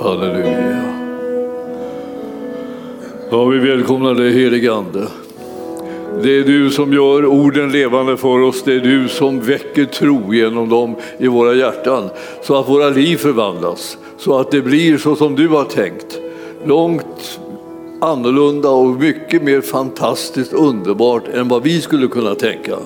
Halleluja. Ja, vi välkomnar dig helige Ande. Det är du som gör orden levande för oss. Det är du som väcker tro genom dem i våra hjärtan så att våra liv förvandlas. Så att det blir så som du har tänkt. Långt annorlunda och mycket mer fantastiskt underbart än vad vi skulle kunna tänka.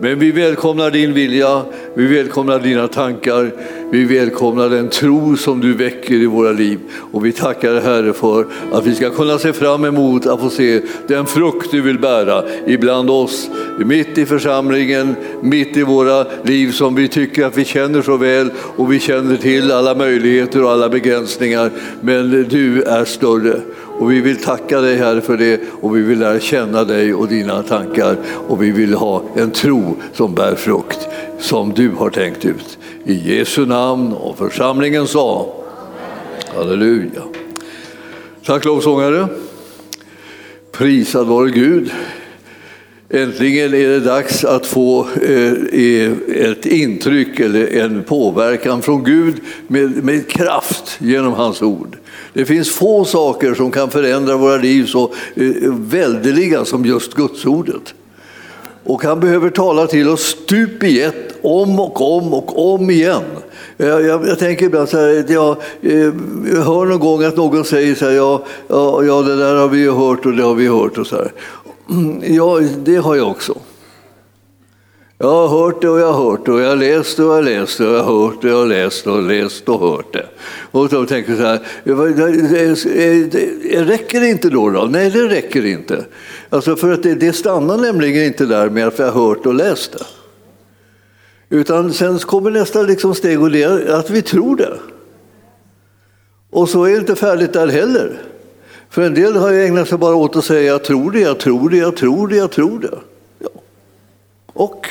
Men vi välkomnar din vilja, vi välkomnar dina tankar, vi välkomnar den tro som du väcker i våra liv. Och vi tackar Herre för att vi ska kunna se fram emot att få se den frukt du vill bära ibland oss, mitt i församlingen, mitt i våra liv som vi tycker att vi känner så väl och vi känner till alla möjligheter och alla begränsningar. Men du är större. Och vi vill tacka dig Herre för det och vi vill lära känna dig och dina tankar och vi vill ha en tro som bär frukt som du har tänkt ut. I Jesu namn och församlingen sa Halleluja. Tack lovsångare. Prisad vare Gud. Äntligen är det dags att få eh, eh, ett intryck eller en påverkan från Gud med, med kraft genom hans ord. Det finns få saker som kan förändra våra liv så eh, väldeliga som just gudsordet. Och han behöver tala till oss stup i ett, om och om och om igen. Jag, jag, jag tänker ibland så här, jag, eh, jag hör någon gång att någon säger så här, ja, ja, ja det där har vi ju hört och det har vi hört och så här. Ja, det har jag också. Jag har hört det och jag har hört det och jag har läst det och jag har läst det och jag har hört det och läst och läst och hört det. Och de tänker så här, räcker det inte då, då? Nej, det räcker inte. Alltså för att det, det stannar nämligen inte där med att jag har hört och läst det. Utan sen kommer nästa liksom steg och det är att vi tror det. Och så är det inte färdigt där heller. För en del har ägnat sig bara åt att säga jag tror det, jag tror det, jag tror det, jag tror det. Ja. Och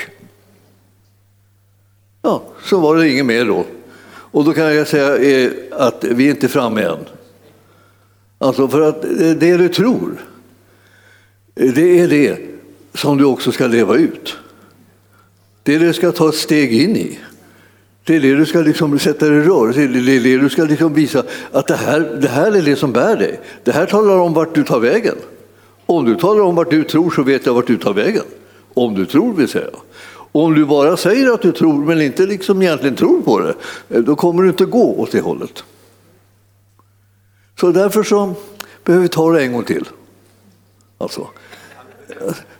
Ja, så var det inget mer då. Och då kan jag säga eh, att vi är inte framme än. Alltså för att det du tror, det är det som du också ska leva ut. Det är det du ska ta ett steg in i. Det är det du ska liksom sätta dig i rörelse Det är det du ska liksom visa att det här, det här är det som bär dig. Det här talar om vart du tar vägen. Om du talar om vart du tror så vet jag vart du tar vägen. Om du tror vill säga. Om du bara säger att du tror men inte liksom egentligen tror på det, eh, då kommer du inte gå åt det hållet. Så därför så behöver vi ta det en gång till. Alltså.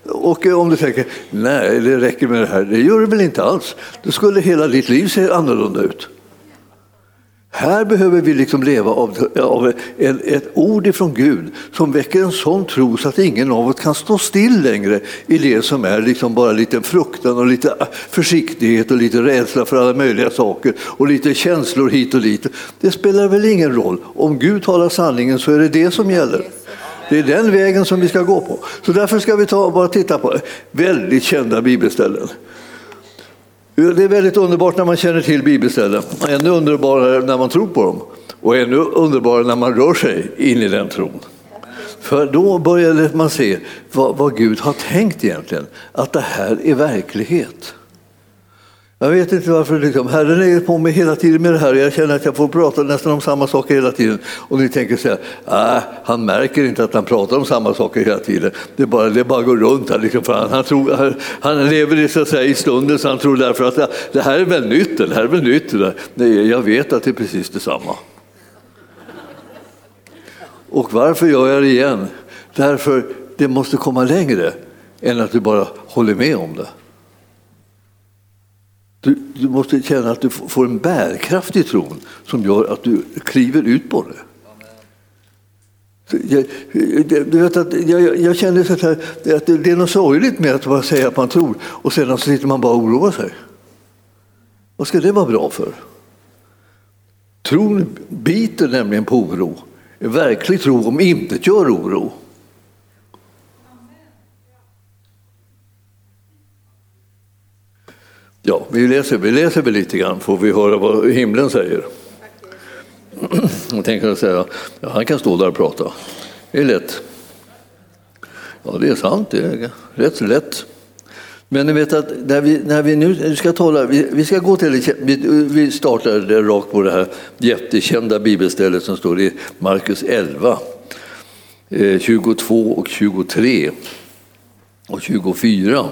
Och eh, om du tänker, nej det räcker med det här, det gör det väl inte alls. Då skulle hela ditt liv se annorlunda ut. Här behöver vi liksom leva av, av en, ett ord ifrån Gud som väcker en sån tro så att ingen av oss kan stå still längre i det som är liksom bara lite fruktan och lite ah, försiktighet och lite rädsla för alla möjliga saker och lite känslor hit och dit. Det spelar väl ingen roll. Om Gud talar sanningen så är det det som gäller. Det är den vägen som vi ska gå på. Så därför ska vi ta och bara titta på väldigt kända bibelställen. Det är väldigt underbart när man känner till bibelställen. Ännu underbarare när man tror på dem. Och ännu underbarare när man rör sig in i den tron. För då börjar man se vad, vad Gud har tänkt egentligen. Att det här är verklighet. Jag vet inte varför. Liksom, Herren är på mig hela tiden med det här. Jag känner att jag får prata nästan om samma saker hela tiden. Och ni tänker så här, äh, han märker inte att han pratar om samma saker hela tiden. Det bara, det bara går runt här. Liksom, han, han, tror, han, han lever så att säga, i stunden så han tror därför att det, det här är väl nytt. Det här är väl nytt. Nej, jag vet att det är precis detsamma. Och varför gör jag det igen? Därför det måste komma längre än att du bara håller med om det. Du, du, måste känna att du får en bärkraft i tron som gör att du kliver ut på det. Jag, du vet att jag, jag känner så här, att det är något sorgligt med att bara säga att man tror och sedan så sitter man bara och oroar sig. Vad ska det vara bra för? Tron biter nämligen på oro. En verklig tro om inte gör oro. Ja, vi läser, vi läser väl lite grann får vi höra vad himlen säger. Jag tänker säga, ja, han kan stå där och prata. Det är lätt. Ja, det är sant. Det är rätt lätt. Men ni vet att när vi, när vi nu ska tala, vi, vi ska gå till, vi, vi startar rakt på det här jättekända bibelstället som står i Markus 11, 22 eh, och 23 och 24.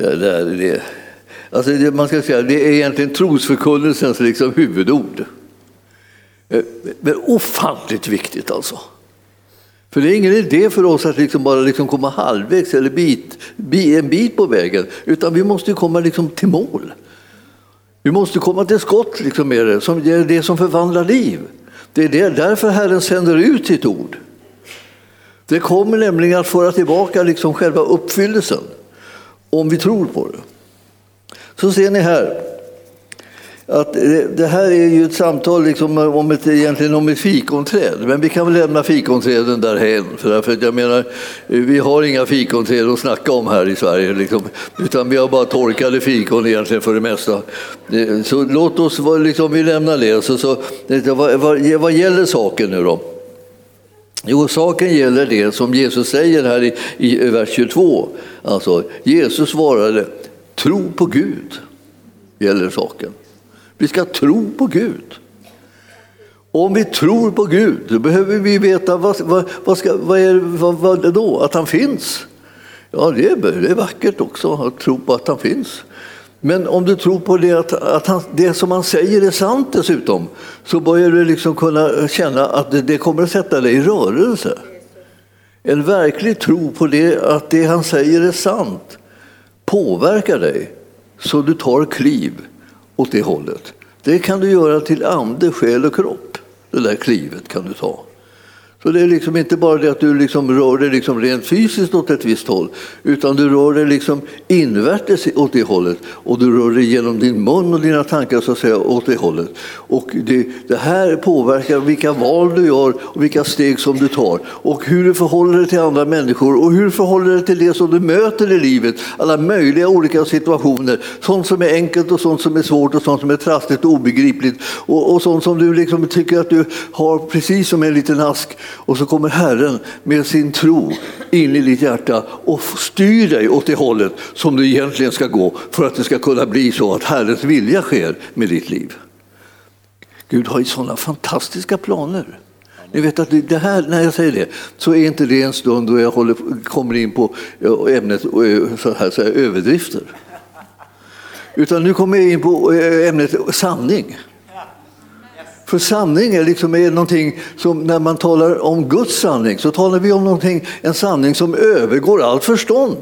Ja, det är det. Alltså det, man ska säga, det är egentligen trosförkunnelsens liksom huvudord. Eh, men ofantligt viktigt alltså. För det är ingen idé för oss att liksom bara liksom komma halvvägs eller bit, en bit på vägen, utan vi måste komma liksom till mål. Vi måste komma till skott liksom med det, som är det som förvandlar liv. Det är det, därför Herren sänder ut sitt ord. Det kommer nämligen att föra tillbaka liksom själva uppfyllelsen, om vi tror på det. Så ser ni här, att det här är ju ett samtal liksom om ett, egentligen om ett fikonträd, men vi kan väl lämna fikonträden därhen. För att jag menar, vi har inga fikonträd att snacka om här i Sverige, liksom, utan vi har bara torkade fikon egentligen för det mesta. Så låt oss, liksom, vi lämnar det. Så, så, vad, vad, vad gäller saken nu då? Jo, saken gäller det som Jesus säger här i, i vers 22. Alltså, Jesus svarade, tro på Gud gäller saken. Vi ska tro på Gud. om vi tror på Gud, då behöver vi veta vad, vad, vad, ska, vad är vad, vad då? Att han finns. Ja, det är, det är vackert också att tro på att han finns. Men om du tror på det, att, att han, det som han säger är sant dessutom, så börjar du liksom kunna känna att det, det kommer att sätta dig i rörelse. En verklig tro på det, att det han säger är sant påverkar dig så du tar kliv åt det hållet. Det kan du göra till ande, själ och kropp. Det där klivet kan du ta. Så det är liksom inte bara det att du liksom rör dig liksom rent fysiskt åt ett visst håll, utan du rör dig liksom invärtes åt det hållet. Och du rör dig genom din mun och dina tankar så att säga, åt det hållet. Och det, det här påverkar vilka val du gör och vilka steg som du tar. Och hur du förhåller dig till andra människor och hur du förhåller dig till det som du möter i livet. Alla möjliga olika situationer, sånt som är enkelt och sånt som är svårt och sånt som är trassligt och obegripligt. Och, och sånt som du liksom tycker att du har precis som en liten ask och så kommer Herren med sin tro in i ditt hjärta och styr dig åt det hållet som du egentligen ska gå för att det ska kunna bli så att Herrens vilja sker med ditt liv. Gud har ju sådana fantastiska planer. Ni vet att det här, när jag säger det så är inte det en stund då jag håller, kommer in på eh, ämnet eh, så här, så här, överdrifter. Utan nu kommer jag in på eh, ämnet sanning. För sanning är, liksom är någonting som, när man talar om Guds sanning, så talar vi om någonting, en sanning som övergår allt förstånd.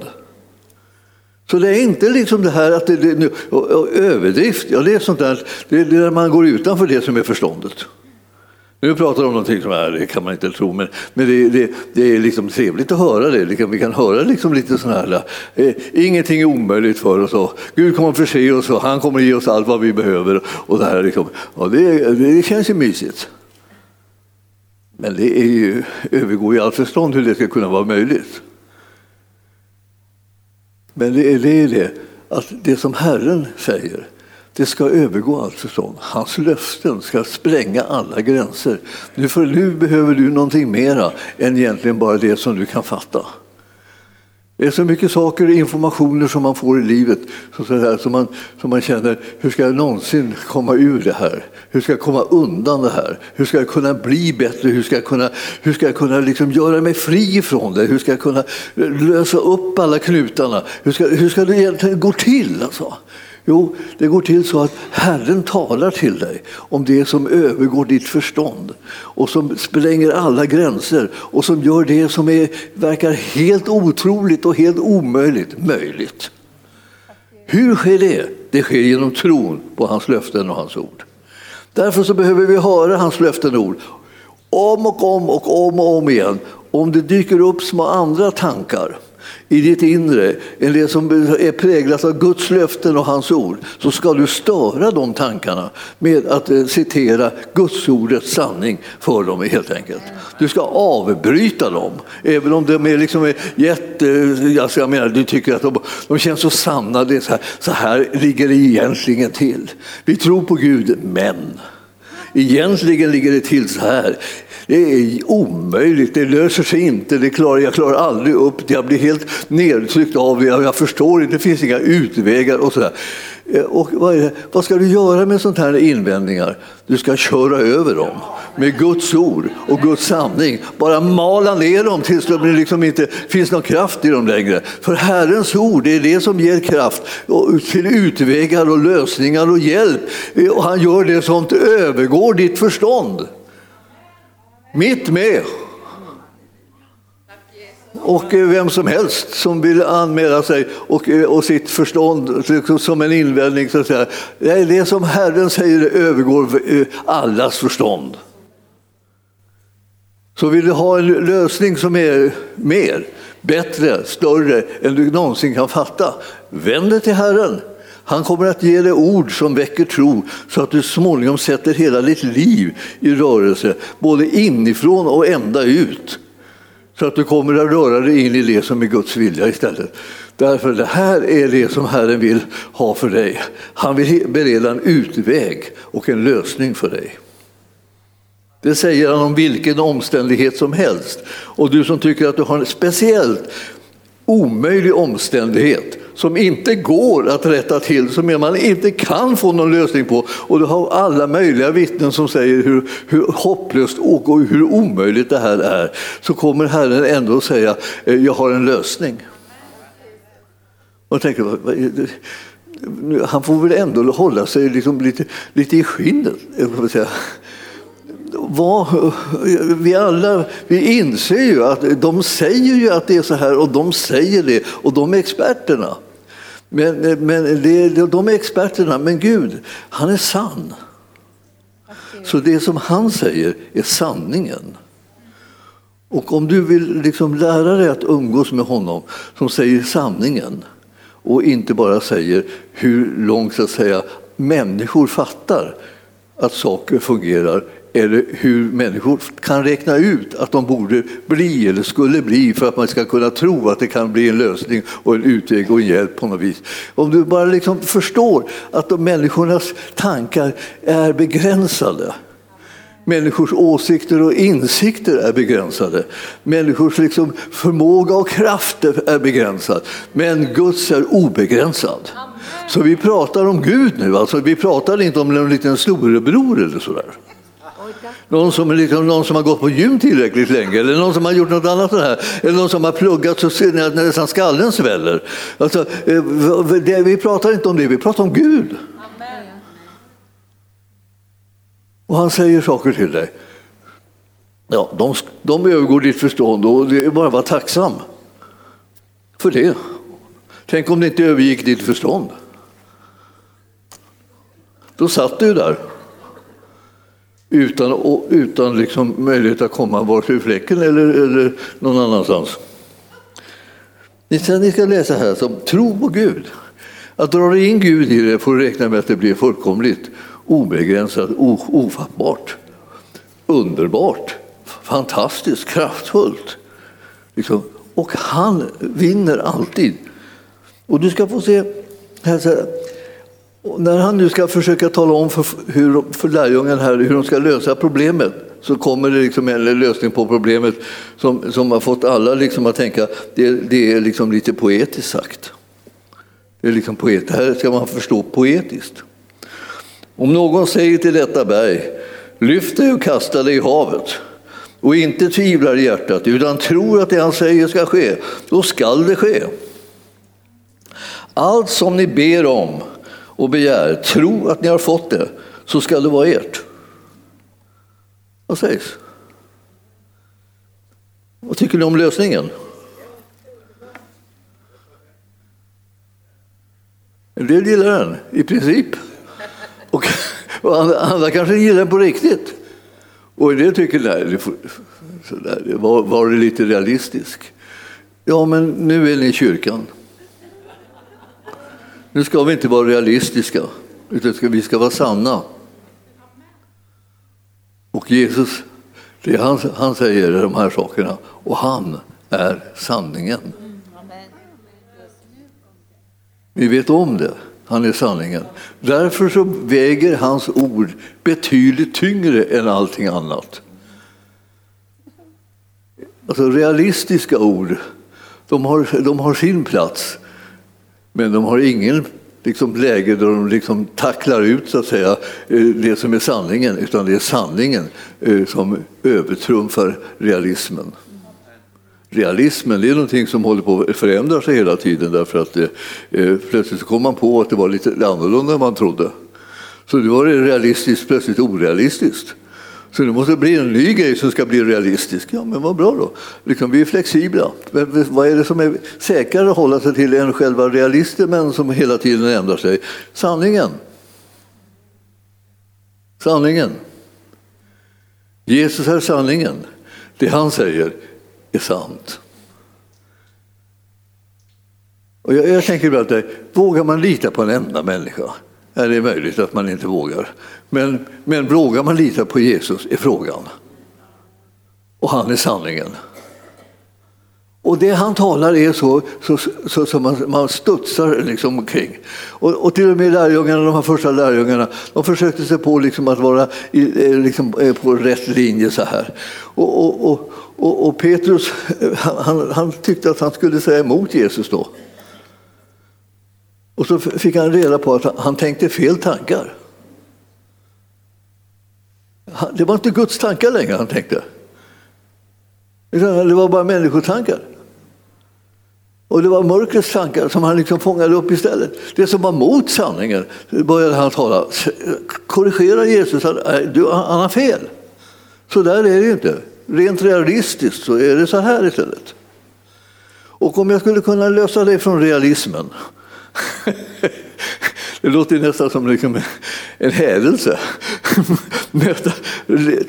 Så det är inte liksom det här att det, det, och, och överdrift, ja det är sånt där, det är när man går utanför det som är förståndet. Nu pratar de om någonting som är, det kan man inte tro, men, men det, det, det är liksom trevligt att höra det. Vi kan höra liksom lite sådana här, eh, ingenting är omöjligt för oss. Och Gud kommer att förse oss och han kommer att ge oss allt vad vi behöver. Och det, här liksom, ja, det, det känns ju mysigt. Men det är ju, övergår ju allt förstånd hur det ska kunna vara möjligt. Men det är det, det att det som Herren säger, det ska övergå allt förstånd. Hans löften ska spränga alla gränser. Nu, för nu behöver du någonting mera än egentligen bara det som du kan fatta. Det är så mycket saker och informationer som man får i livet så där, som, man, som man känner, hur ska jag någonsin komma ur det här? Hur ska jag komma undan det här? Hur ska jag kunna bli bättre? Hur ska jag kunna, hur ska jag kunna liksom göra mig fri från det? Hur ska jag kunna eh, lösa upp alla knutarna? Hur ska, hur ska det egentligen gå till? Alltså? Jo, det går till så att Herren talar till dig om det som övergår ditt förstånd och som spränger alla gränser och som gör det som är, verkar helt otroligt och helt omöjligt möjligt. Hur sker det? Det sker genom tron på hans löften och hans ord. Därför så behöver vi höra hans löften och ord om och om och om och om igen. Om det dyker upp små andra tankar i ditt inre, en det som är präglat av Guds löften och hans ord, så ska du störa de tankarna med att eh, citera Guds ordets sanning för dem helt enkelt. Du ska avbryta dem, även om de är liksom eh, jätte... Eh, alltså jag menar, du tycker att de, de känns så sanna. Det så, här, så här ligger det egentligen till. Vi tror på Gud, men Egentligen ligger det till så här. Det är omöjligt, det löser sig inte, det klarar, jag klarar aldrig upp det, jag blir helt nedtryckt av det, jag förstår inte, det finns inga utvägar och sådär. Eh, och vad, vad, ska du göra med sådana här invändningar? Du ska köra över dem med Guds ord och Guds sanning. Bara mala ner dem tills det liksom inte finns någon kraft i dem längre. För Herrens ord är det som ger kraft till utvägar och lösningar och hjälp. Eh, och han gör det som övergår ditt förstånd. Mitt med. Och eh, vem som helst som vill anmäla sig och, eh, och sitt förstånd liksom som en invändning. Så att säga. Det är det som Herren säger övergår eh, allas förstånd. Så vill du ha en lösning som är mer, bättre, större än du någonsin kan fatta, vänd dig till Herren. Han kommer att ge dig ord som väcker tro så att du småningom sätter hela ditt liv i rörelse, både inifrån och ända ut. Så att du kommer att röra dig in i det som är Guds vilja istället. Därför det här är det som Herren vill ha för dig. Han vill bereda en utväg och en lösning för dig. Det säger han om vilken omständighet som helst. Och du som tycker att du har en speciellt omöjlig omständighet som inte går att rätta till, som man inte kan få någon lösning på. Och du har alla möjliga vittnen som säger hur, hur hopplöst och hur omöjligt det här är. Så kommer Herren ändå att säga, eh, jag har en lösning. Och jag tänker, han får väl ändå hålla sig liksom lite, lite i skinnet. Vad, vi alla vi inser ju att de säger ju att det är så här och de säger det och de är experterna. Men, men det, de är experterna, men Gud, han är sann. Så det som han säger är sanningen. Och om du vill liksom lära dig att umgås med honom som säger sanningen och inte bara säger hur långt så att säga, människor fattar att saker fungerar eller hur människor kan räkna ut att de borde bli eller skulle bli för att man ska kunna tro att det kan bli en lösning och en utväg och en hjälp på något vis. Om du bara liksom förstår att de människornas tankar är begränsade Människors åsikter och insikter är begränsade. Människors liksom förmåga och kraft är begränsad. Men Guds är obegränsad. Så vi pratar om Gud nu, alltså, vi pratar inte om en liten storebror eller sådär. Någon som, liksom, någon som har gått på gym tillräckligt länge eller någon som har gjort något annat här. Eller någon som har pluggat så att nästan skallen sväller. Alltså, eh, det, vi pratar inte om det, vi pratar om Gud. Och han säger saker till dig. Ja, de, de övergår ditt förstånd och det är bara att vara tacksam för det. Tänk om det inte övergick ditt förstånd. Då satt du där utan, utan liksom möjlighet att komma bort ur fläcken eller, eller någon annanstans. Ni ska, ni ska läsa här som tro på Gud. Att dra in Gud i det får du räkna med att det blir fullkomligt obegränsat, ofattbart, underbart, fantastiskt, kraftfullt. Liksom. Och han vinner alltid. Och du ska få se, när han nu ska försöka tala om för, hur, för lärjungen här hur de ska lösa problemet så kommer det liksom en lösning på problemet som, som har fått alla liksom att tänka det, det är liksom lite poetiskt sagt. Det är liksom poet, det här ska man förstå poetiskt. Om någon säger till detta berg, lyft dig och kasta dig i havet och inte tvivlar i hjärtat utan tror att det han säger ska ske, då skall det ske. Allt som ni ber om och begär, tro att ni har fått det, så ska det vara ert. Vad sägs? Vad tycker ni om lösningen? En del gillar den, i princip. Och, och andra, andra kanske gillar den på riktigt. Och en del tycker, nej, det får, sådär, var, var det lite realistisk? Ja, men nu är ni i kyrkan. Nu ska vi inte vara realistiska, utan vi ska vara sanna. Och Jesus, det han, han säger de här sakerna och han är sanningen. Vi vet om det. Han är sanningen. Därför så väger hans ord betydligt tyngre än allting annat. Alltså realistiska ord, de har, de har sin plats. Men de har ingen liksom, läge där de liksom tacklar ut så att säga, eh, det som är sanningen, utan det är sanningen eh, som övertrumfar realismen. Realismen det är någonting som håller på att förändra sig hela tiden därför att det, eh, plötsligt kom man på att det var lite annorlunda än man trodde. Så nu var det realistiskt plötsligt orealistiskt. Så det måste bli en ny grej som ska bli realistisk. Ja, men vad bra då. Liksom, vi är flexibla. Men vad är det som är säkrare att hålla sig till än själva realismen som hela tiden ändrar sig? Sanningen. Sanningen. Jesus är sanningen. Det han säger är sant. Och jag, jag tänker ibland, eh, vågar man lita på en enda människa? Ja, det är möjligt att man inte vågar. Men, men vågar man lita på Jesus är frågan. Och han är sanningen. Och det han talar är så, så, så, så man, man studsar liksom omkring. Och, och till och med lärjungarna, de här första lärjungarna, de försökte sig på liksom att vara i, eh, liksom, eh, på rätt linje så här. Och, och, och, och, och Petrus, han, han tyckte att han skulle säga emot Jesus då. Och så fick han reda på att han tänkte fel tankar. Det var inte Guds tankar längre han tänkte. Det var bara människotankar. Och det var mörkrets tankar som han liksom fångade upp istället. Det som var mot sanningen började han tala. Korrigera Jesus, han har fel. Så där är det inte. Rent realistiskt så är det så här istället. Och om jag skulle kunna lösa det från realismen Det låter nästan som liksom en hädelse.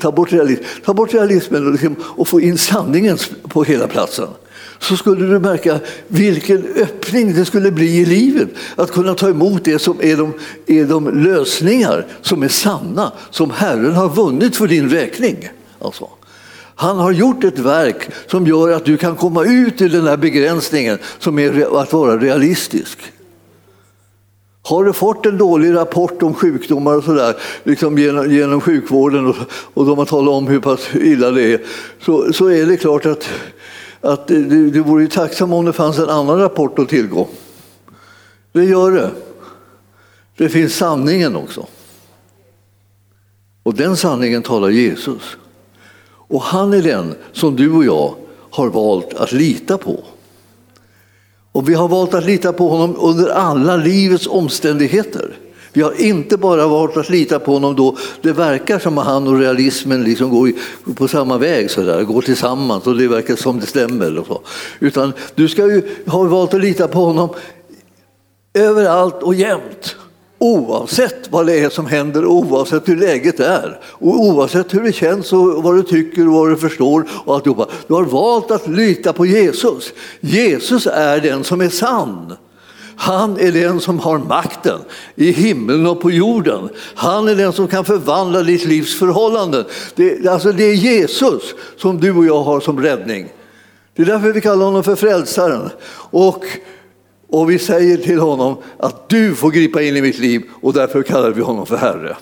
ta, bort realism, ta bort realismen och, liksom, och få in sanningen på hela platsen så skulle du märka vilken öppning det skulle bli i livet. Att kunna ta emot det som är de, är de lösningar som är sanna, som Herren har vunnit för din räkning. Alltså. Han har gjort ett verk som gör att du kan komma ut ur den här begränsningen som är att vara realistisk. Har du fått en dålig rapport om sjukdomar och sådär liksom genom, genom sjukvården och, och de har talat om hur pass illa det är så, så är det klart att, att du, du vore tacksam om det fanns en annan rapport att tillgå. Det gör det. Det finns sanningen också. Och den sanningen talar Jesus. Och han är den som du och jag har valt att lita på. Och vi har valt att lita på honom under alla livets omständigheter. Vi har inte bara valt att lita på honom då det verkar som att han och realismen liksom går på samma väg, så där, går tillsammans och det verkar som det stämmer. Och så. Utan du ska ju ha valt att lita på honom överallt och jämt. Oavsett vad det är som händer, oavsett hur läget är och oavsett hur det känns och vad du tycker och vad du förstår. Och alltihopa. Du har valt att lita på Jesus. Jesus är den som är sann. Han är den som har makten i himlen och på jorden. Han är den som kan förvandla ditt livs förhållanden. Det, alltså det är Jesus som du och jag har som räddning. Det är därför vi kallar honom för frälsaren. Och och vi säger till honom att du får gripa in i mitt liv och därför kallar vi honom för Herre.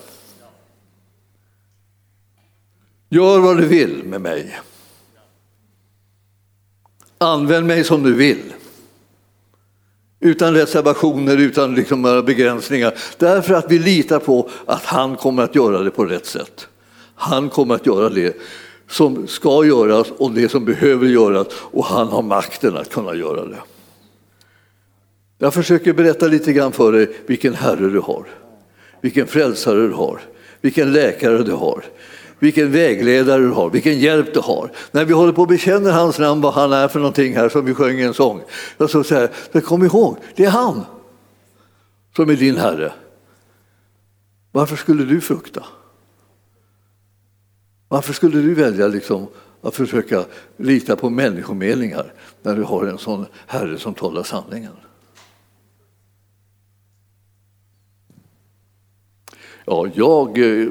Gör vad du vill med mig. Använd mig som du vill. Utan reservationer, utan liksom några begränsningar. Därför att vi litar på att han kommer att göra det på rätt sätt. Han kommer att göra det som ska göras och det som behöver göras och han har makten att kunna göra det. Jag försöker berätta lite grann för dig vilken Herre du har, vilken frälsare du har, vilken läkare du har, vilken vägledare du har, vilken hjälp du har. När vi håller på och bekänner hans namn, vad han är för någonting här, som vi sjöng en sång. Jag så säger, men kom ihåg, det är han som är din Herre. Varför skulle du frukta? Varför skulle du välja liksom att försöka lita på människomeningar när du har en sån Herre som talar sanningen? Ja, jag, eh,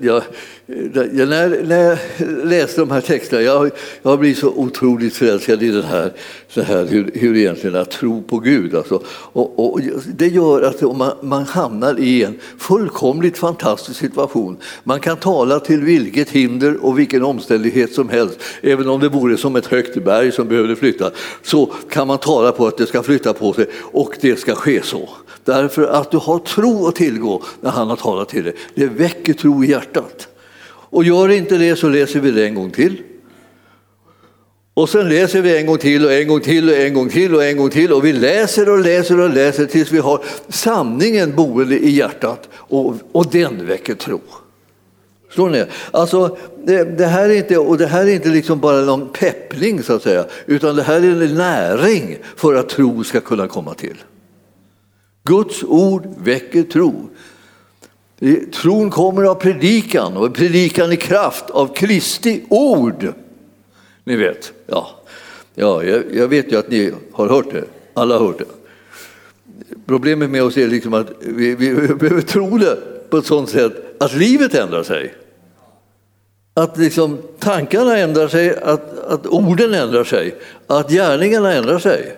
jag, eh, jag, när, när jag läste de här texterna, jag, jag har blivit så otroligt förälskad i den här, så här hur, hur egentligen att tro på Gud. Alltså. Och, och det gör att man, man hamnar i en fullkomligt fantastisk situation. Man kan tala till vilket hinder och vilken omständighet som helst, även om det vore som ett högt berg som behövde flytta, så kan man tala på att det ska flytta på sig och det ska ske så. Därför att du har tro att tillgå när han har talat till dig. Det väcker tro i hjärtat. Och gör inte det så läser vi det en gång till. Och sen läser vi en gång till och en gång till och en gång till och en gång till och vi läser och läser och läser tills vi har sanningen boende i hjärtat och, och den väcker tro. Förstår ni? Alltså, det, det, här är inte, och det här är inte liksom bara någon peppling så att säga, utan det här är en näring för att tro ska kunna komma till. Guds ord väcker tro. Tron kommer av predikan och predikan i kraft av Kristi ord. Ni vet, ja. ja jag, jag vet ju att ni har hört det, alla har hört det. Problemet med oss är liksom att vi, vi behöver tro det på ett sådant sätt att livet ändrar sig. Att liksom tankarna ändrar sig, att, att orden ändrar sig, att gärningarna ändrar sig.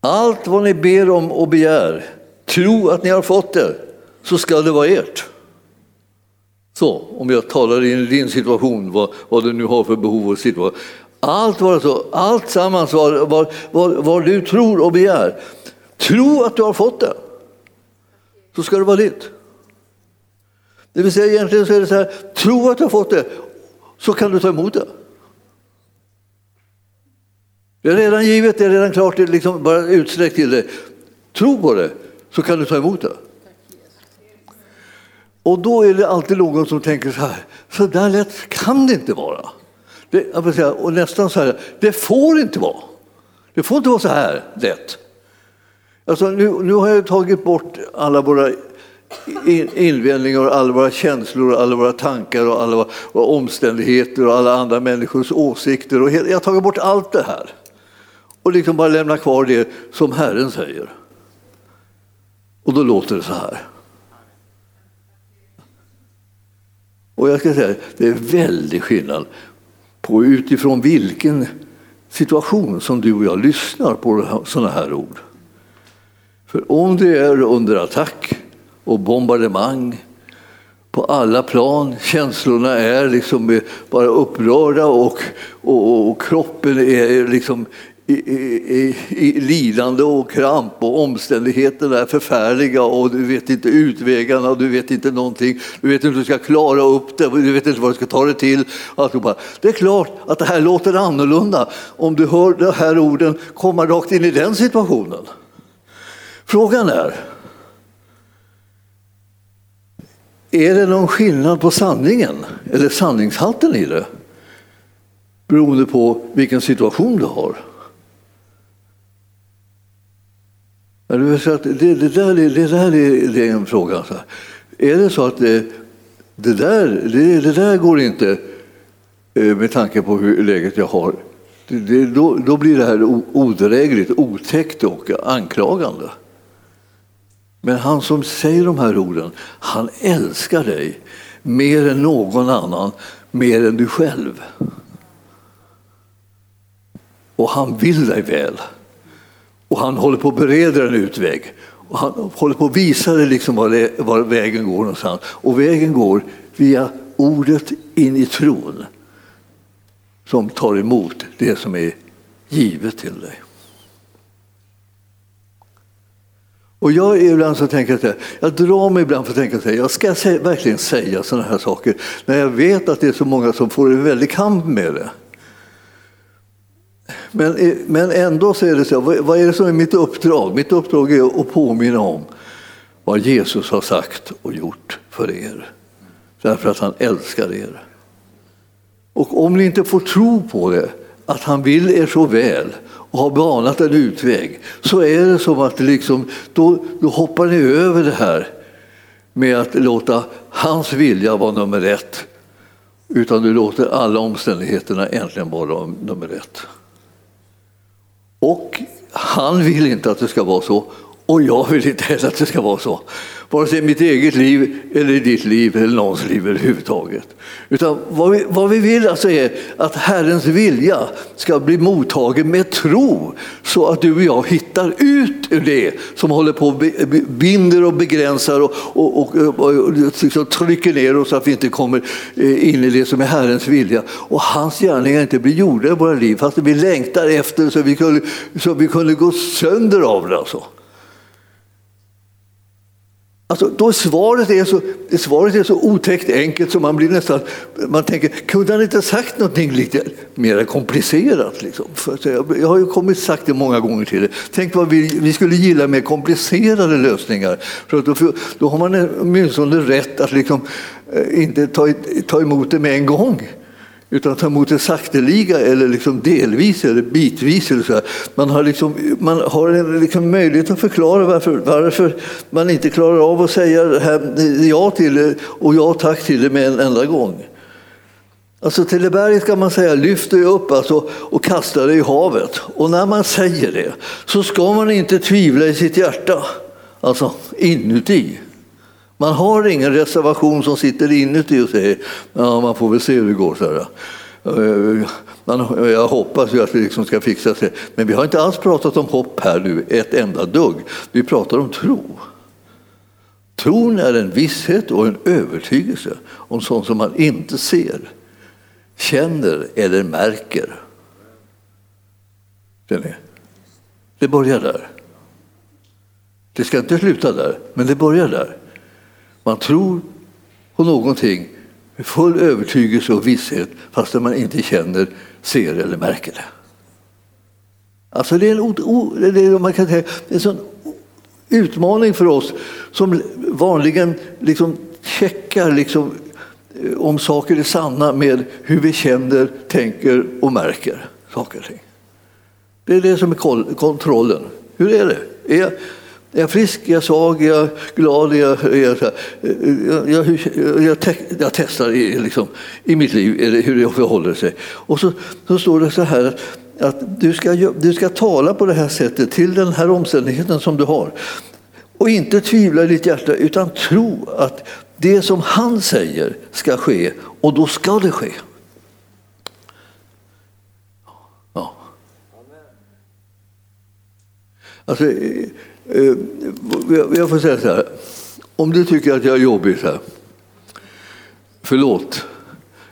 Allt vad ni ber om och begär, tro att ni har fått det, så ska det vara ert. Så, om jag talar i din situation, vad, vad du nu har för behov och situation. Allt var så, allt sammans var, vad du tror och begär. Tro att du har fått det, så ska det vara ditt. Det vill säga egentligen så är det så här, tro att du har fått det, så kan du ta emot det. Det är redan givet, det är redan klart, det är liksom bara utsträckt till dig. Tro på det, så kan du ta emot det. Och då är det alltid någon som tänker så här, så där lätt kan det inte vara. Det, och nästan så här, det får inte vara. Det får inte vara så här lätt. Alltså, nu, nu har jag tagit bort alla våra invändningar alla våra känslor alla våra tankar och alla våra omständigheter och alla andra människors åsikter. Och jag har tagit bort allt det här och liksom bara lämna kvar det som Herren säger. Och då låter det så här. Och jag ska säga, det är väldig skillnad på utifrån vilken situation som du och jag lyssnar på sådana här ord. För om det är under attack och bombardemang på alla plan, känslorna är liksom bara upprörda och, och, och kroppen är liksom i, i, i, lidande och kramp och omständigheterna är förfärliga och du vet inte utvägarna du vet inte någonting. Du vet inte hur du ska klara upp det, du vet inte vad du ska ta dig till. Det är klart att det här låter annorlunda om du hör de här orden komma rakt in i den situationen. Frågan är, är det någon skillnad på sanningen eller sanningshalten i det? Beroende på vilken situation du har. Det, det, det, där, det där är, det är en fråga. Alltså. Är det så att det, det, där, det, det där går inte eh, med tanke på hur läget jag har, det, då, då blir det här odrägligt, otäckt och anklagande. Men han som säger de här orden, han älskar dig mer än någon annan, mer än du själv. Och han vill dig väl. Och han håller på att bereda en utväg. Och han håller på att visa dig liksom var, var vägen går någonstans. Och vägen går via ordet in i tron som tar emot det som är givet till dig. Och jag är ibland så tänker jag, jag drar mig ibland för att tänka att jag ska verkligen säga sådana här saker när jag vet att det är så många som får en väldig kamp med det. Men, eh, men ändå så är det så, vad är det som är mitt uppdrag? Mitt uppdrag är att påminna om vad Jesus har sagt och gjort för er. Därför att han älskar er. Och om ni inte får tro på det, att han vill er så väl och har banat en utväg, så är det som att liksom, då, då hoppar ni över det här med att låta hans vilja vara nummer ett. Utan du låter alla omständigheterna äntligen vara nummer ett. Och han vill inte att det ska vara så och jag vill inte heller att det ska vara så. Vare sig i mitt eget liv eller i ditt liv eller någons liv överhuvudtaget. Utan vad vi, vad vi vill alltså är att Herrens vilja ska bli mottagen med tro så att du och jag hittar ut ur det som håller på och binder och begränsar och, och, och, och liksom trycker ner oss så att vi inte kommer eh, in i det som är Herrens vilja. Och hans gärningar inte blir gjorda i våra liv fast vi längtar efter så vi kunde, så vi kunde gå sönder av det. Alltså. Alltså, då svaret, är så, svaret är så otäckt enkelt så man blir nästan, man tänker, kunde han inte sagt någonting lite mer komplicerat? Liksom? För jag, jag har ju kommit sagt det många gånger till er. Tänk vad vi, vi skulle gilla mer komplicerade lösningar. För då, då har man åtminstone rätt att liksom, eh, inte ta, ta emot det med en gång utan ta emot det sakteliga eller liksom delvis eller bitvis. Eller så Man har, liksom, man har en liksom möjlighet att förklara varför, varför man inte klarar av att säga ja till det och ja tack till det med en enda gång. Alltså till det berget kan man säga lyft dig upp alltså, och kasta dig i havet. Och när man säger det så ska man inte tvivla i sitt hjärta, alltså inuti. Man har ingen reservation som sitter inuti och säger ja, man får väl se hur det går. Så här. Eh, jag hoppas ju att det liksom ska fixa sig. Men vi har inte alls pratat om hopp här nu ett enda dugg. Vi pratar om tro. Tron är en visshet och en övertygelse om sånt som man inte ser, känner eller märker. Det börjar där. Det ska inte sluta där, men det börjar där. Man tror på någonting med full övertygelse och visshet fastän man inte känner, ser eller märker det. Alltså det är en, o, det är, man kan säga, en sån utmaning för oss som vanligen liksom checkar liksom, eh, om saker är sanna med hur vi känner, tänker och märker saker och ting. Det är det som är kontrollen. Hur är det? Är, är jag frisk? Är jag svag? Är jag glad? jag, jag, jag, jag, jag, jag testar i, liksom, i mitt liv hur det förhåller sig. Och så, så står det så här att, att du, ska, du ska tala på det här sättet till den här omständigheten som du har. Och inte tvivla i ditt hjärta utan tro att det som han säger ska ske och då ska det ske. Ja. Alltså, Eh, jag får säga så här, om du tycker att jag är jobbig, så här, förlåt.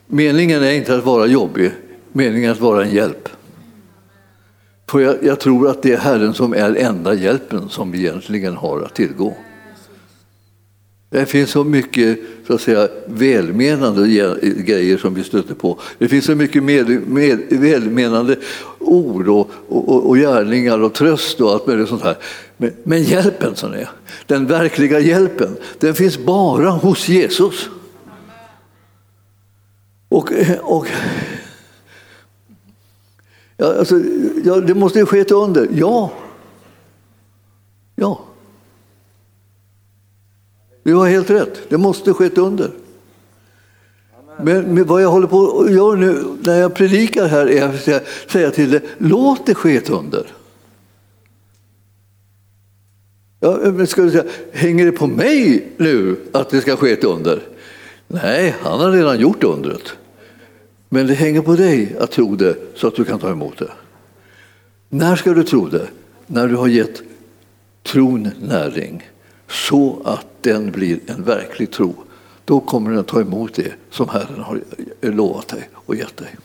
Meningen är inte att vara jobbig, meningen är att vara en hjälp. För jag, jag tror att det är Herren som är enda hjälpen som vi egentligen har att tillgå. Det finns så mycket så att säga, välmenande grejer som vi stöter på. Det finns så mycket med, med, välmenande ord och, och, och gärningar och tröst och allt möjligt sånt här. Men, men hjälpen, som är, den verkliga hjälpen, den finns bara hos Jesus. Och, och ja, alltså, ja, det måste ju ske ett under, ja. Ja. Du har helt rätt, det måste ske ett under. Men vad jag håller på att göra nu när jag predikar här är att säga till dig, låt det ske ett under. Ja, men ska du säga, hänger det på mig nu att det ska ske ett under? Nej, han har redan gjort undret. Men det hänger på dig att tro det så att du kan ta emot det. När ska du tro det? När du har gett tron näring så att den blir en verklig tro. Då kommer du att ta emot det som Herren har eh, lovat dig och gett dig.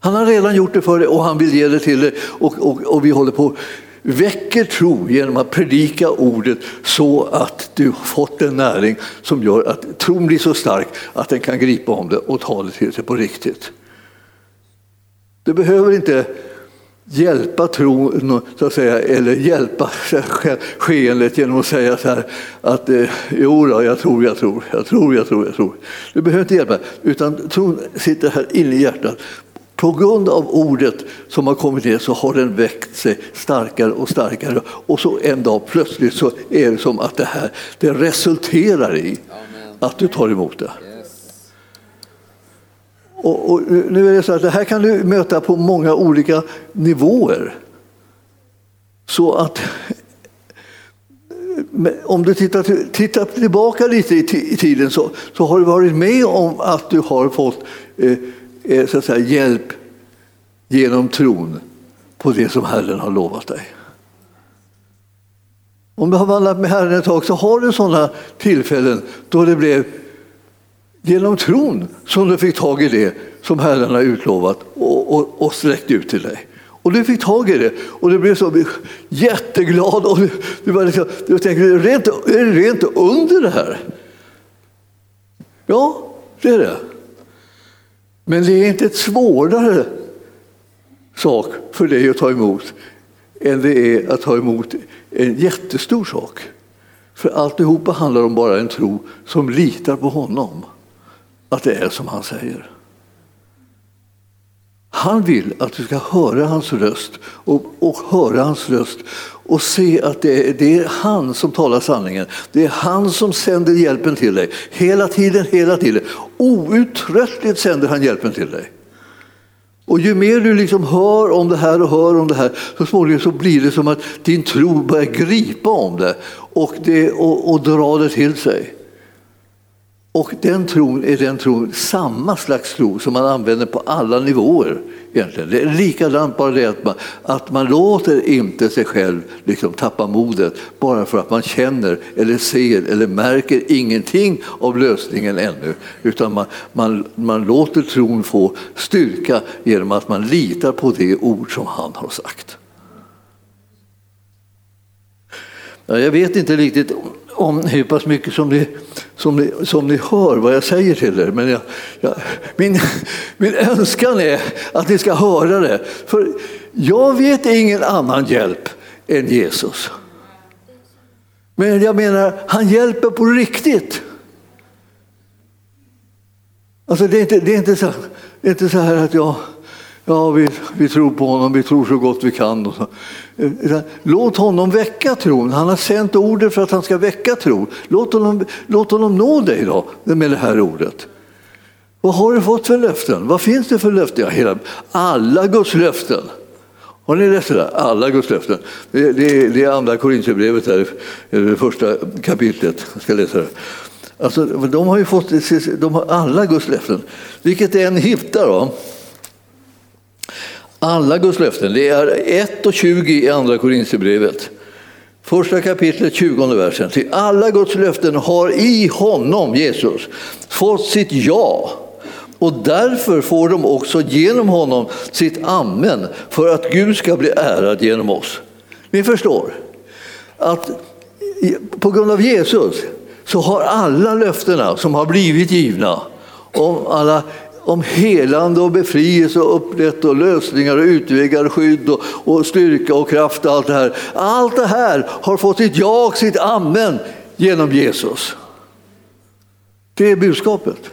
Han har redan gjort det för dig och han vill ge det till dig och, och, och vi håller på väcker tro genom att predika ordet så att du har fått en näring som gör att tron blir så stark att den kan gripa om det och ta det till sig på riktigt. Du behöver inte hjälpa tron, så att säga, eller hjälpa skeendet genom att säga så här att eh, jo då, jag tror, jag tror, jag tror, jag tror, jag tror. Du behöver inte hjälpa, utan tron sitter här inne i hjärtat. På grund av ordet som har kommit ner så har den växt sig starkare och starkare och så en dag plötsligt så är det som att det här det resulterar i att du tar emot det. Och, och, nu är det så att det här kan du möta på många olika nivåer. Så att om du tittar, tittar tillbaka lite i, tiden så, så har du varit med om att du har fått eh, eh, så att säga, hjälp genom tron på det som Herren har lovat dig. Om du har vandrat med Herren ett tag så har du sådana tillfällen då det blev genom tron som du fick tag i det som Herren har utlovat och, och, och sträckt ut till dig. Och du fick tag i det och du blev så jätteglad. Och du, du, var liksom, du tänkte, är det, rent, är det rent under det här? Ja, det är det. Men det är inte ett svårare sak för dig att ta emot än det är att ta emot en jättestor sak. För alltihopa handlar om bara en tro som litar på honom, att det är som han säger. Han vill att du ska höra hans röst och, och höra hans röst och se att det är, det är han som talar sanningen. Det är han som sänder hjälpen till dig. Hela tiden, hela tiden. Outtröttligt sänder han hjälpen till dig. Och ju mer du liksom hör om det här och hör om det här, så småningom så blir det som att din tro börjar gripa om det och, det, och, och dra det till sig. Och den tron är den tron, samma slags tro som man använder på alla nivåer. Egentligen. Det är likadant bara det att man, att man låter inte sig själv liksom tappa modet bara för att man känner eller ser eller märker ingenting av lösningen ännu. Utan man, man, man låter tron få styrka genom att man litar på det ord som han har sagt. Jag vet inte riktigt om hur pass mycket som ni, som ni, som ni hör vad jag säger till er. Men jag, jag, min, min önskan är att ni ska höra det. För jag vet ingen annan hjälp än Jesus. Men jag menar, han hjälper på riktigt. Alltså det är inte, det är inte, så, det är inte så här att jag Ja, vi, vi tror på honom, vi tror så gott vi kan. Låt honom väcka tron. Han har sänt ordet för att han ska väcka tron. Låt honom, låt honom nå dig då med det här ordet. Vad har du fått för löften? Vad finns det för löften? Ja, hela, alla Guds löften. Har ni läst det där? Alla Guds löften. Det, det, det är andra Korinthierbrevet, det eh, första kapitlet. Jag ska läsa det. Alltså, de har ju fått de har alla Guds löften. Vilket är en hittar då. Alla Guds löften. Det är 1 och 20 i Andra Korinthierbrevet. Första kapitlet, 20 versen. Till alla Guds löften har i honom, Jesus, fått sitt ja. Och därför får de också genom honom sitt amen för att Gud ska bli ärad genom oss. Ni förstår att på grund av Jesus så har alla löftena som har blivit givna om alla om helande och befrielse och upprätt och lösningar och utvägar, skydd och, och styrka och kraft och allt det här. Allt det här har fått sitt ja och sitt amen genom Jesus. Det är budskapet.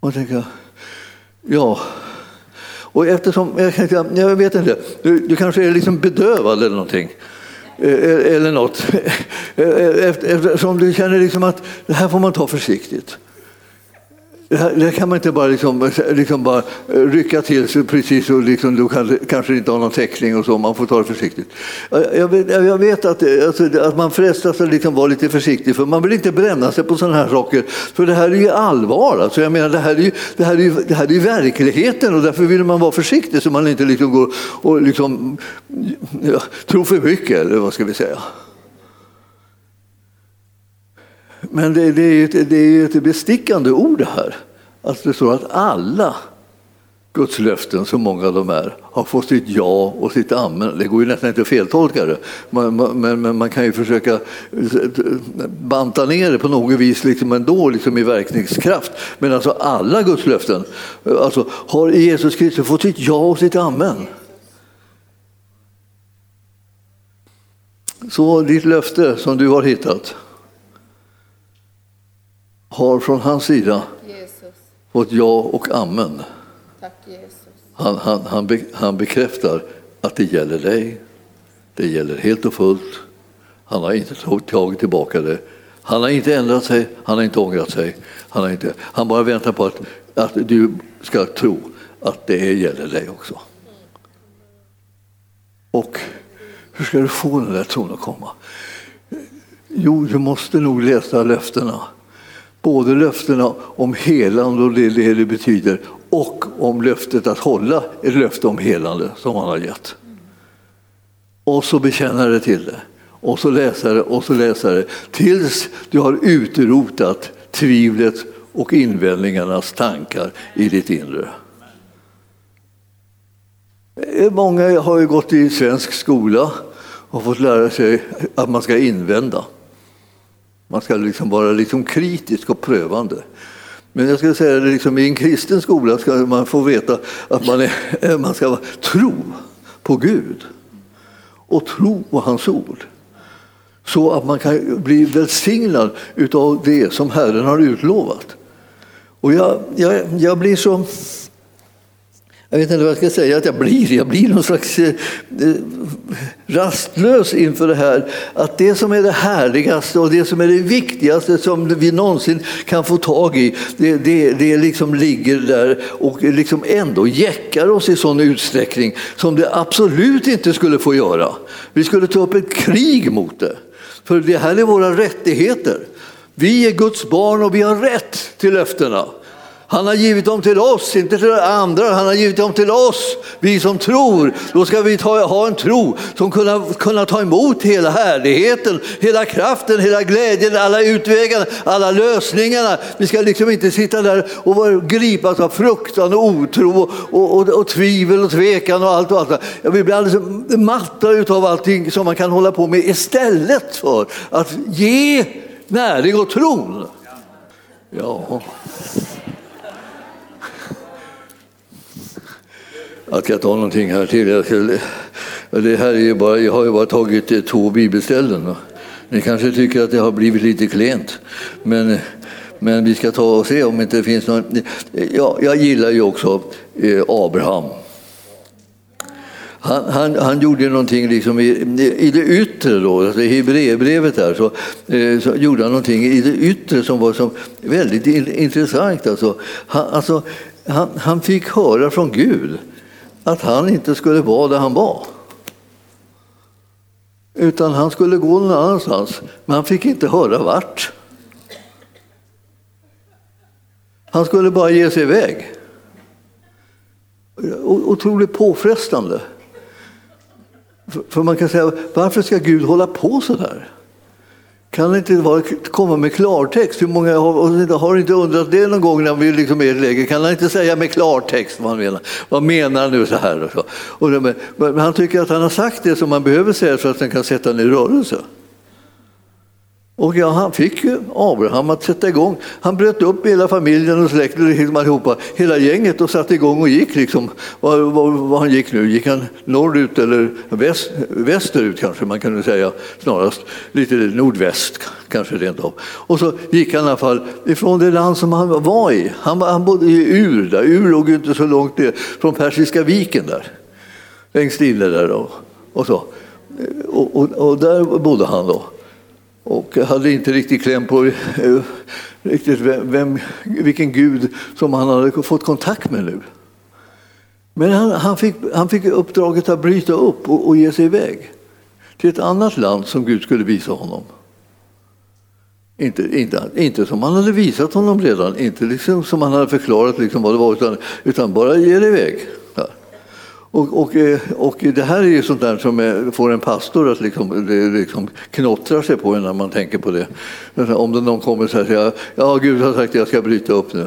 Och tänker, ja, och eftersom, jag, jag vet inte, du, du kanske är liksom bedövad eller någonting. Eh, eh, eller något. Eh, eftersom du känner liksom att det här får man ta försiktigt. Det kan man inte bara, liksom, liksom bara eh, rycka till sig precis och liksom, du kan, kanske inte har någon täckning och så, man får ta det försiktigt. Jag vet, jag vet att, eh, alltså, att man frestas att liksom vara lite försiktig för man vill inte bränna sig på sådana här saker. För det här är ju allvar. Alltså, jag menar, det, här är ju, det, här är ju, det här är verkligheten och därför vill man vara försiktig så man inte liksom går och liksom, ja, tror för mycket, eller vad ska vi säga. Men det, det, är ett, det är ett bestickande ord det här. Att det står att alla Guds löften, så många de är, har fått sitt ja och sitt amen. Det går ju nästan inte att feltolka det, men, men, men man kan ju försöka eh, banta ner det på något vis liksom ändå liksom i verkningskraft. Men alltså alla Guds löften eh, alltså, har Jesus Kristus fått sitt ja och sitt amen. Så ditt löfte som du har hittat, har från hans sida Jesus. fått ja och amen. Tack. Han, han, han, be, han bekräftar att det gäller dig. Det gäller helt och fullt. Han har inte tagit tillbaka det. Han har inte ändrat sig, han har inte ångrat sig. Han, har inte, han bara väntar på att, att du ska tro att det gäller dig också. Och hur ska du få den där tron att komma? Jo, du måste nog läsa löftena. Både löftena om helande och det är det det betyder och om löftet att hålla ett löfte om helande som han har gett. Och så bekänna det till det. Och så läsa det och så läsa det tills du har utrotat tvivlet och invändningarnas tankar i ditt inre. Eh, många har ju gått i svensk skola och fått lära sig att man ska invända. Man ska liksom vara liksom kritisk och prövande. Men jag skulle säga att liksom i en kristen skola ska man få veta att man, är, man ska tro på Gud och tro på hans ord. Så att man kan bli välsignad av det som Herren har utlovat. Och jag, jag, jag blir så jag vet inte vad jag ska säga att jag blir. Jag blir någon slags eh, eh, rastlös inför det här. Att det som är det härligaste och det som är det viktigaste som vi någonsin kan få tag i, det, det, det liksom ligger där och liksom ändå jäckar oss i sån utsträckning som det absolut inte skulle få göra. Vi skulle ta upp ett krig mot det. För det här är våra rättigheter. Vi är Guds barn och vi har rätt till löftena. Han har givit dem till oss, inte till andra. Han har givit dem till oss, vi som tror. Då ska vi ta, ha en tro som kunna, kunna ta emot hela härligheten, hela kraften, hela glädjen, alla utvägarna, alla lösningarna. Vi ska liksom inte sitta där och gripas av fruktan och otro och, och, och, och tvivel och tvekan och allt och allt. Vi blir alldeles matta av allting som man kan hålla på med istället för att ge näring och tron. Ja. Jag ska ta någonting här till. Jag, ska, det här är bara, jag har ju bara tagit eh, två bibelställen. Ni kanske tycker att det har blivit lite klent. Men, men vi ska ta och se om det inte finns någon... Ja, jag gillar ju också eh, Abraham. Han, han, han, gjorde någonting liksom i, i det yttre, då, alltså i Hebreerbrevet där, så, eh, så, gjorde han någonting i det yttre som var som väldigt intressant. Alltså, han, alltså, han, han fick höra från Gud att han inte skulle vara där han var. Utan han skulle gå någon annanstans, men han fick inte höra vart. Han skulle bara ge sig iväg. Otroligt påfrestande. För man kan säga, varför ska Gud hålla på så där? Kan inte vara, komma med klartext? Hur många har, har inte undrat det någon gång när vi liksom är i ett läge? Kan han inte säga med klartext vad han menar? Vad menar han nu så här? Och så? Och det, men han tycker att han har sagt det som man behöver säga för att den kan sätta den i rörelse. Och ja, han fick ju Abraham att sätta igång. Han bröt upp hela familjen och släkten, allihopa, hela gänget och satte igång och gick. Liksom. Var, var, var han gick nu? Gick han norrut eller väst, västerut kanske man kan säga snarast. Lite nordväst kanske rent av. Och så gick han i alla fall ifrån det land som han var i. Han, han bodde i Ur, där. Ur låg inte så långt ner från Persiska viken där. Längst inne där då. Och, så. Och, och, och där bodde han då och hade inte riktigt kläm på eh, riktigt vem, vilken gud som han hade fått kontakt med nu. Men han, han, fick, han fick uppdraget att bryta upp och, och ge sig iväg till ett annat land som Gud skulle visa honom. Inte, inte, inte som han hade visat honom redan, inte liksom som han hade förklarat liksom vad det var, utan, utan bara ge dig iväg. Och, och, eh, och det här är ju sånt där som eh, får en pastor att liksom, liksom knottra sig på när man tänker på det. Om det någon kommer och säger ja Gud har sagt att jag ska bryta upp nu.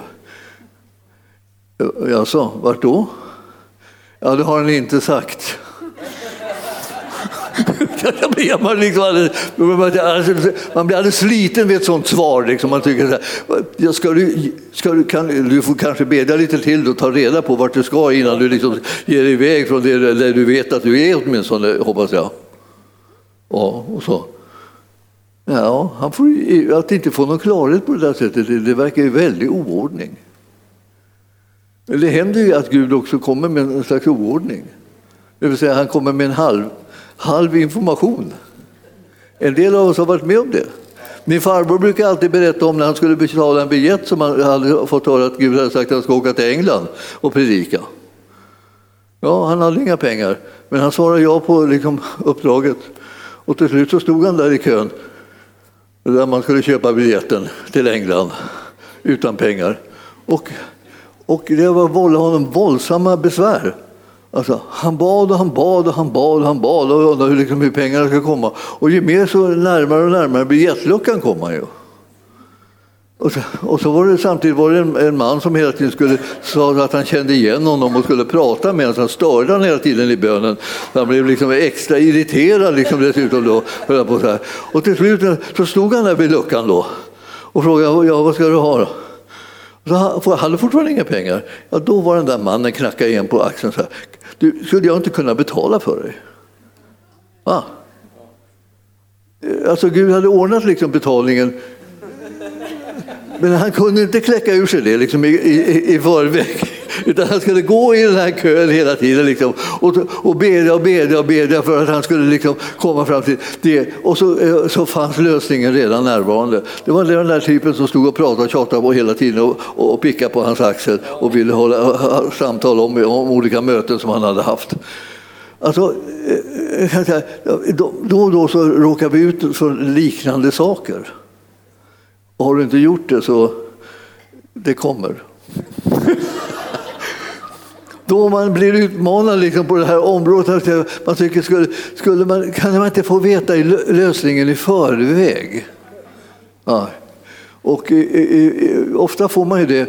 Jaså, vart då? Ja, det har han inte sagt man, liksom alldeles, man blir alldeles sliten vid ett sånt svar. Liksom. Man tycker så här, ska du, ska du, kan, du får kanske bedja lite till och ta reda på vart du ska innan du liksom ger dig iväg från det där du vet att du är åtminstone, hoppas jag. Ja, och så. Ja, han får, att inte få någon klarhet på det där sättet, det, det verkar ju väldigt oordning. Det händer ju att Gud också kommer med en slags oordning. Det vill säga han kommer med en halv halv information. En del av oss har varit med om det. Min farbror brukar alltid berätta om när han skulle betala en biljett som han hade fått höra att Gud hade sagt att han ska åka till England och predika. Ja, han hade inga pengar, men han svarade ja på liksom, uppdraget. Och till slut så stod han där i kön Där man skulle köpa biljetten till England utan pengar. Och, och det var vållade honom våldsamma besvär. Alltså, han bad och han bad och han bad och han bad och undrade hur, liksom, hur pengarna ska komma. Och ju mer så närmare och närmare biljettluckan kom han ju. Och så, och så var det samtidigt var det en, en, man som hela tiden skulle sa att han kände igen honom och skulle prata med honom. Han störde honom hela tiden i bönen. så Han blev liksom extra irriterad liksom dessutom. Då, på så här. Och till slut så stod han där vid luckan då och frågade ja, vad ska du ha. Då? Så han hade fortfarande inga pengar. Ja, då var den där mannen knackade igen på axeln så här. Du, skulle jag inte kunna betala för dig? Va? Alltså Gud hade ordnat liksom betalningen men han kunde inte kläcka ur sig det liksom, i, i, i förväg. Utan han skulle gå i den här kön hela tiden liksom, och, och bedja och bedja och bedja för att han skulle liksom komma fram till det. Och så, eh, så fanns lösningen redan närvarande. Det var den där typen som stod och pratade och tjatade på hela tiden och, och pickade på hans axel och ville hålla ha, samtal om, om olika möten som han hade haft. Alltså, eh, eh, då och då så råkar vi ut för liknande saker. Och har du inte gjort det så det kommer. Då man blir utmanad liksom på det här området, man tycker skulle, skulle man, kan man inte få veta lösningen i förväg? Ja. Och i, i, ofta får man ju det,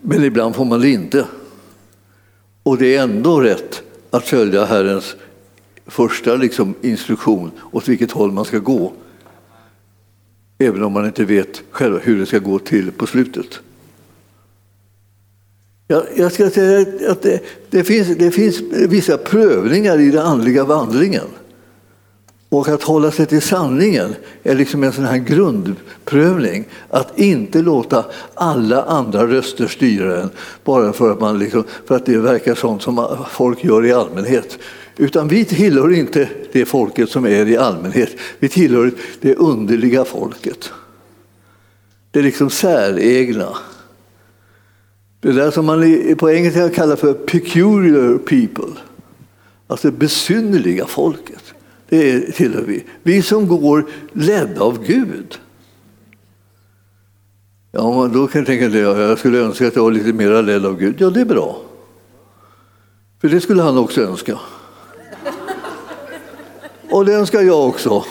men ibland får man det inte. Och det är ändå rätt att följa Herrens första liksom, instruktion åt vilket håll man ska gå även om man inte vet själv hur det ska gå till på slutet. Jag, jag ska säga att det, det, finns, det finns vissa prövningar i den andliga vandringen. Och att hålla sig till sanningen är liksom en sån här grundprövning. Att inte låta alla andra röster styra en bara för att, man liksom, för att det verkar sånt som folk gör i allmänhet. Utan vi tillhör inte det folket som är i allmänhet. Vi tillhör det underliga folket. Det är liksom säregna. Det där som man på engelska kallar för peculiar people. Alltså det besynnerliga folket. Det tillhör vi. Vi som går ledda av Gud. Ja, då kan jag tänka att jag skulle önska att jag var lite mer ledd av Gud. Ja, det är bra. För det skulle han också önska. Och det önskar jag också.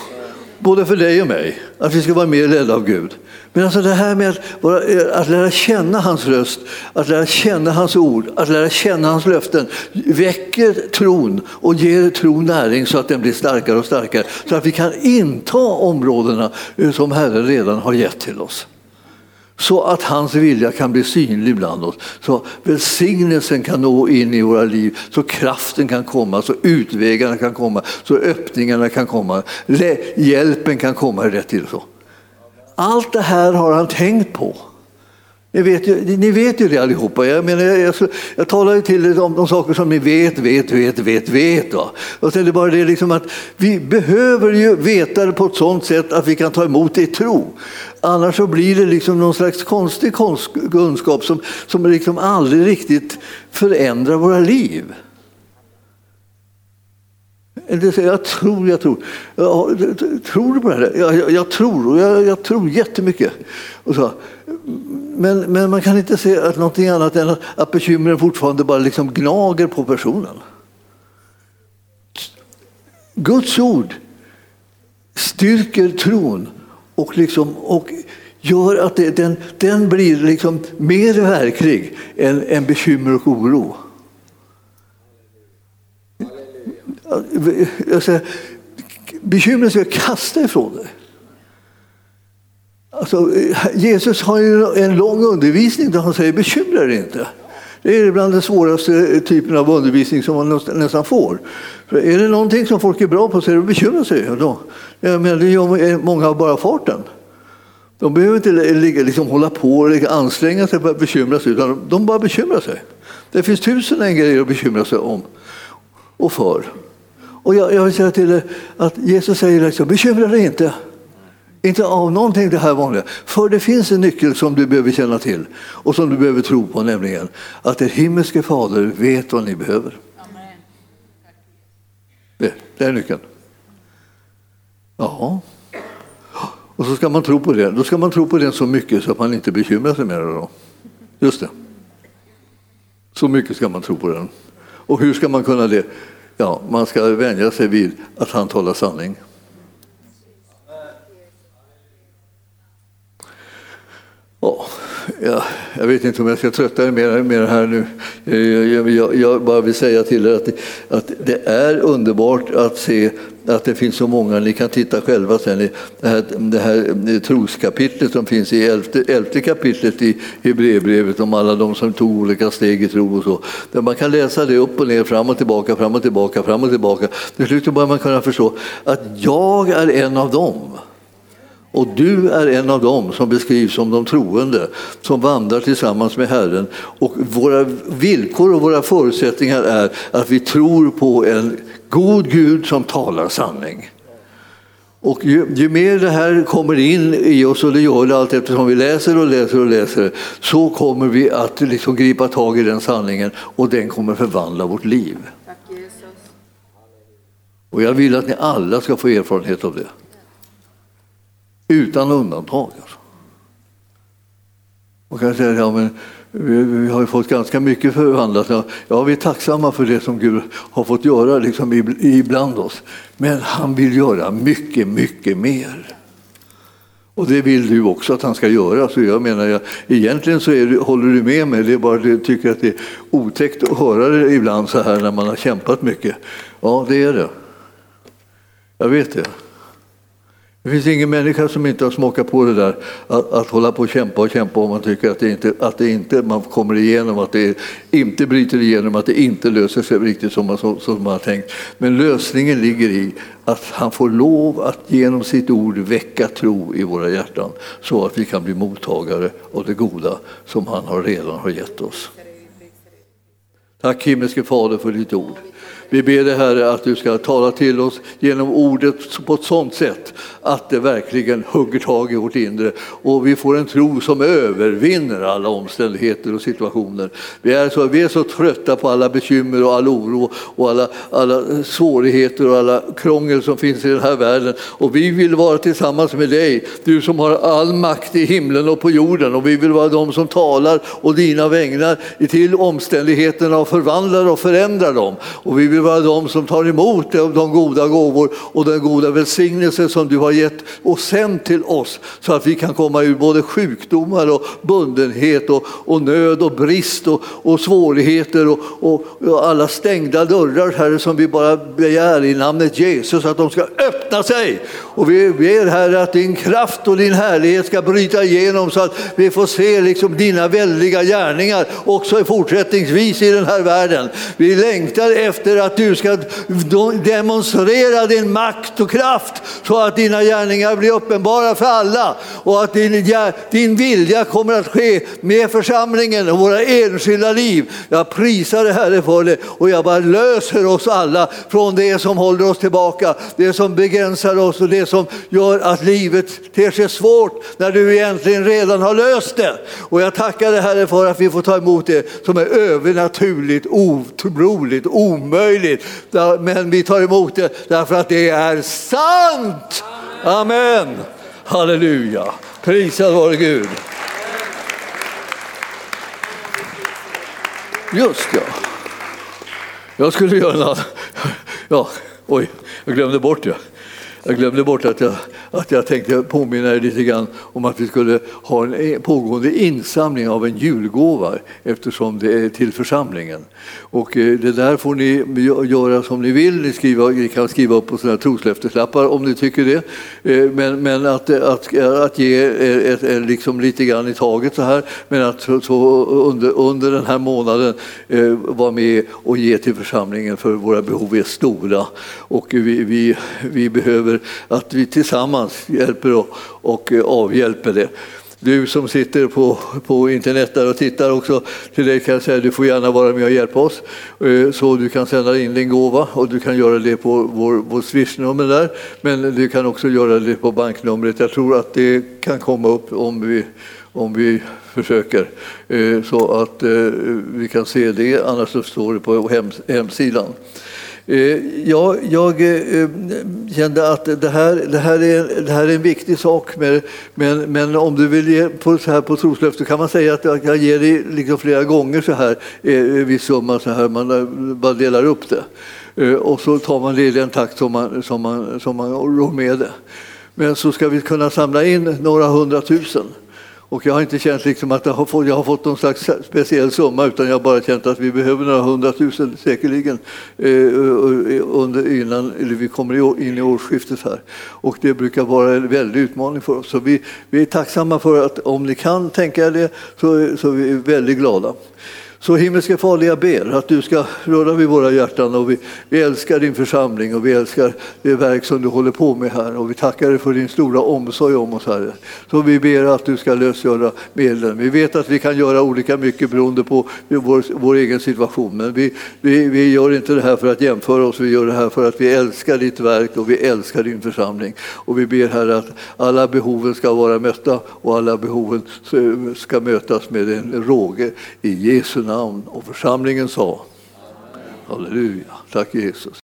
Både för dig och mig. Att vi ska vara mer ledda av Gud. Men alltså det här med att, vara, att lära känna hans röst, att lära känna hans ord, att lära känna hans löften väcker tron och ger tron näring så att den blir starkare och starkare. Så att vi kan inta områdena som Herren redan har gett till oss så att hans vilja kan bli synlig bland oss. Så välsignelsen kan nå in i våra liv, så kraften kan komma, så utvägarna kan komma, så öppningarna kan komma, hjälpen kan komma rätt till. Så. Allt det här har han tänkt på. Ni vet, ju, ni vet ju det allihopa. Jag, menar, jag, jag, jag talar ju till er om de saker som ni vet, vet, vet, vet, vet. Va? Och sen är det bara det liksom att vi behöver ju veta det på ett sådant sätt att vi kan ta emot det i tro. Annars så blir det liksom någon slags konstig kunskap som, som liksom aldrig riktigt förändrar våra liv. Jag tror, jag tror. Jag, tror du på det här? Jag, jag, jag tror, jag, jag tror jättemycket. Och så. Men, men man kan inte se att någonting annat än att, att bekymren fortfarande bara liksom gnager på personen. Guds ord styrker tron och, liksom, och gör att det, den, den blir liksom mer verklig än, än bekymmer och oro. Jag säger, bekymren ska kasta ifrån dig. Alltså, Jesus har ju en lång undervisning där han säger bekymra dig inte. Det är bland den svåraste typen av undervisning som man nästan får. För är det någonting som folk är bra på så är det att bekymra sig. Då. Jag menar, det gör många av bara farten. De behöver inte liksom hålla på och anstränga sig för att bekymra sig, utan de bara bekymrar sig. Det finns tusen en grejer att bekymra sig om och för. Och jag, jag vill säga till er att Jesus säger liksom, bekymra dig inte. Inte av någonting det här vanliga. För det finns en nyckel som du behöver känna till och som du behöver tro på, nämligen att er himmelske fader vet vad ni behöver. Det, det är nyckeln. Ja. Och så ska man tro på det. Då ska man tro på det så mycket så att man inte bekymrar sig mer. Då. Just det. Så mycket ska man tro på den. Och hur ska man kunna det? Ja, man ska vänja sig vid att han talar sanning. Oh, ja, jag vet inte om jag ska trötta er mer mer här nu. Eh, jag, jag, jag, bara vill säga till er att, att det är underbart att se att det finns så många, ni kan titta själva sen det här, det här eh, troskapitlet som finns i elfte, elfte kapitlet i Hebreerbrevet om alla de som tog olika steg i tro och så. Där man kan läsa det upp och ner, fram och tillbaka, fram och tillbaka, fram och tillbaka. Till slut börjar man kunna förstå att jag är en av dem. Och du är en av dem som beskrivs som de troende som vandrar tillsammans med Herren. Och våra villkor och våra förutsättningar är att vi tror på en god Gud som talar sanning. Och ju, ju, mer det här kommer in i oss, och det gör det allt eftersom vi läser och läser och läser, så kommer vi att liksom gripa tag i den sanningen och den kommer förvandla vårt liv. Och jag vill att ni alla ska få erfarenhet av det. Utan undantag. Alltså. Man kan säga ja, men vi, vi har fått ganska mycket förvandlat. Ja, vi är tacksamma för det som Gud har fått göra liksom, ibland oss. Men han vill göra mycket, mycket mer. Och det vill du också att han ska göra. Så jag menar, jag, egentligen så är, håller du med mig, det är bara att du tycker att det är otäckt att höra det ibland så här när man har kämpat mycket. Ja, det är det. Jag vet det. Det finns ingen människa som inte har smakat på det där att, att hålla på och kämpa och kämpa om man tycker att det inte, att det inte man kommer igenom, att det inte bryter igenom, att det inte löser sig riktigt som man, som, som man har tänkt. Men lösningen ligger i att han får lov att genom sitt ord väcka tro i våra hjärtan så att vi kan bli mottagare av det goda som han har redan har gett oss. Tack himmelske Fader för ditt ord. Vi ber dig Herre att du ska tala till oss genom ordet på ett sådant sätt att det verkligen hugger tag i vårt inre och vi får en tro som övervinner alla omständigheter och situationer. Vi är så, vi är så trötta på alla bekymmer och all oro och alla, alla svårigheter och alla krångel som finns i den här världen och vi vill vara tillsammans med dig, du som har all makt i himlen och på jorden och vi vill vara de som talar och dina vägnar till omständigheterna och förvandlar och förändrar dem. Och vi vill vara de som tar emot de goda gåvor och den goda välsignelse som du har gett och sänt till oss så att vi kan komma ur både sjukdomar och bundenhet och, och nöd och brist och, och svårigheter och, och, och, alla stängda dörrar, Herre, som vi bara begär i namnet Jesus att de ska öppna sig. Och vi ber Herre att din kraft och din härlighet ska bryta igenom så att vi får se liksom dina väldiga gärningar också fortsättningsvis i den här världen. Vi längtar efter att att du ska demonstrera din makt och kraft så att dina gärningar blir uppenbara för alla och att din, din vilja kommer att ske med församlingen och våra enskilda liv. Jag prisar dig Herre för det och jag bara löser oss alla från det som håller oss tillbaka, det som begränsar oss och det som gör att livet ter sig svårt när du egentligen redan har löst det. Och jag tackar dig Herre för att vi får ta emot det som är övernaturligt, otroligt, omöjligt. Men vi tar emot det därför att det är sant. Amen. Halleluja. Prisad vare Gud. Just ja. Jag skulle göra en annan... Ja, oj, jag glömde bort det. Jag glömde bort att jag, att jag tänkte påminna er lite grann om att vi skulle ha en eh, pågående insamling av en julgåva eftersom det är till församlingen. Och eh, det där får ni göra som ni vill. Ni, skriva, ni kan skriva upp på sådana troslöfteslappar om ni tycker det. Eh, men, men att, att, att ge ett, ett, liksom lite grann i taget så här. Men att så under, under den här månaden eh, vara med och ge till församlingen för våra behov är stora. Och vi, vi, vi behöver att vi tillsammans hjälper och, och eh, avhjälper det. Du som sitter på, på internet där och tittar också, till dig kan jag säga att du får gärna vara med och hjälpa oss. Eh, så du kan sända in din gåva och du kan göra det på vår, vår swishnummer där. Men du kan också göra det på banknumret. Jag tror att det kan komma upp om vi, om vi försöker eh, så att vi kan se det. Annars så står det på hemsidan. Eh, jag, jag eh, kände att det här, det, här är, det här är en viktig sak, men, men, men om du vill ge på, så här på troslöfte kan man säga att jag ger dig liksom flera gånger så här, eh, en viss summa, så här, man eh, bara delar upp det. Eh, och så tar man det i den takt som man, som man, som man rår med det. Men så ska vi kunna samla in några hundratusen. Och jag har inte känt liksom att jag har, fått, jag har fått någon slags speciell summa utan jag har bara känt att vi behöver några hundratusen säkerligen eh, eh under, innan eller vi kommer in i årsskiftet här. Och det brukar vara en väldig utmaning för oss. Så vi, vi är tacksamma för att om ni kan tänka er det så, så är vi väldigt glada. Så himmelske Fader, jag ber att du ska röra vid våra hjärtan och vi, vi älskar din församling och vi älskar det verk som du håller på med här och vi tackar dig för din stora omsorg om oss, Herre. Så vi ber att du ska lösgöra medlen. Vi vet att vi kan göra olika mycket beroende på vår, vår egen situation, men vi, vi, vi gör inte det här för att jämföra oss, vi gör det här för att vi älskar ditt verk och vi älskar din församling. Och vi ber Herre att alla behoven ska vara mötta och alla behoven ska mötas med en råge i Jesu namn namn. Och församlingen sa Halleluja, tack Jesus.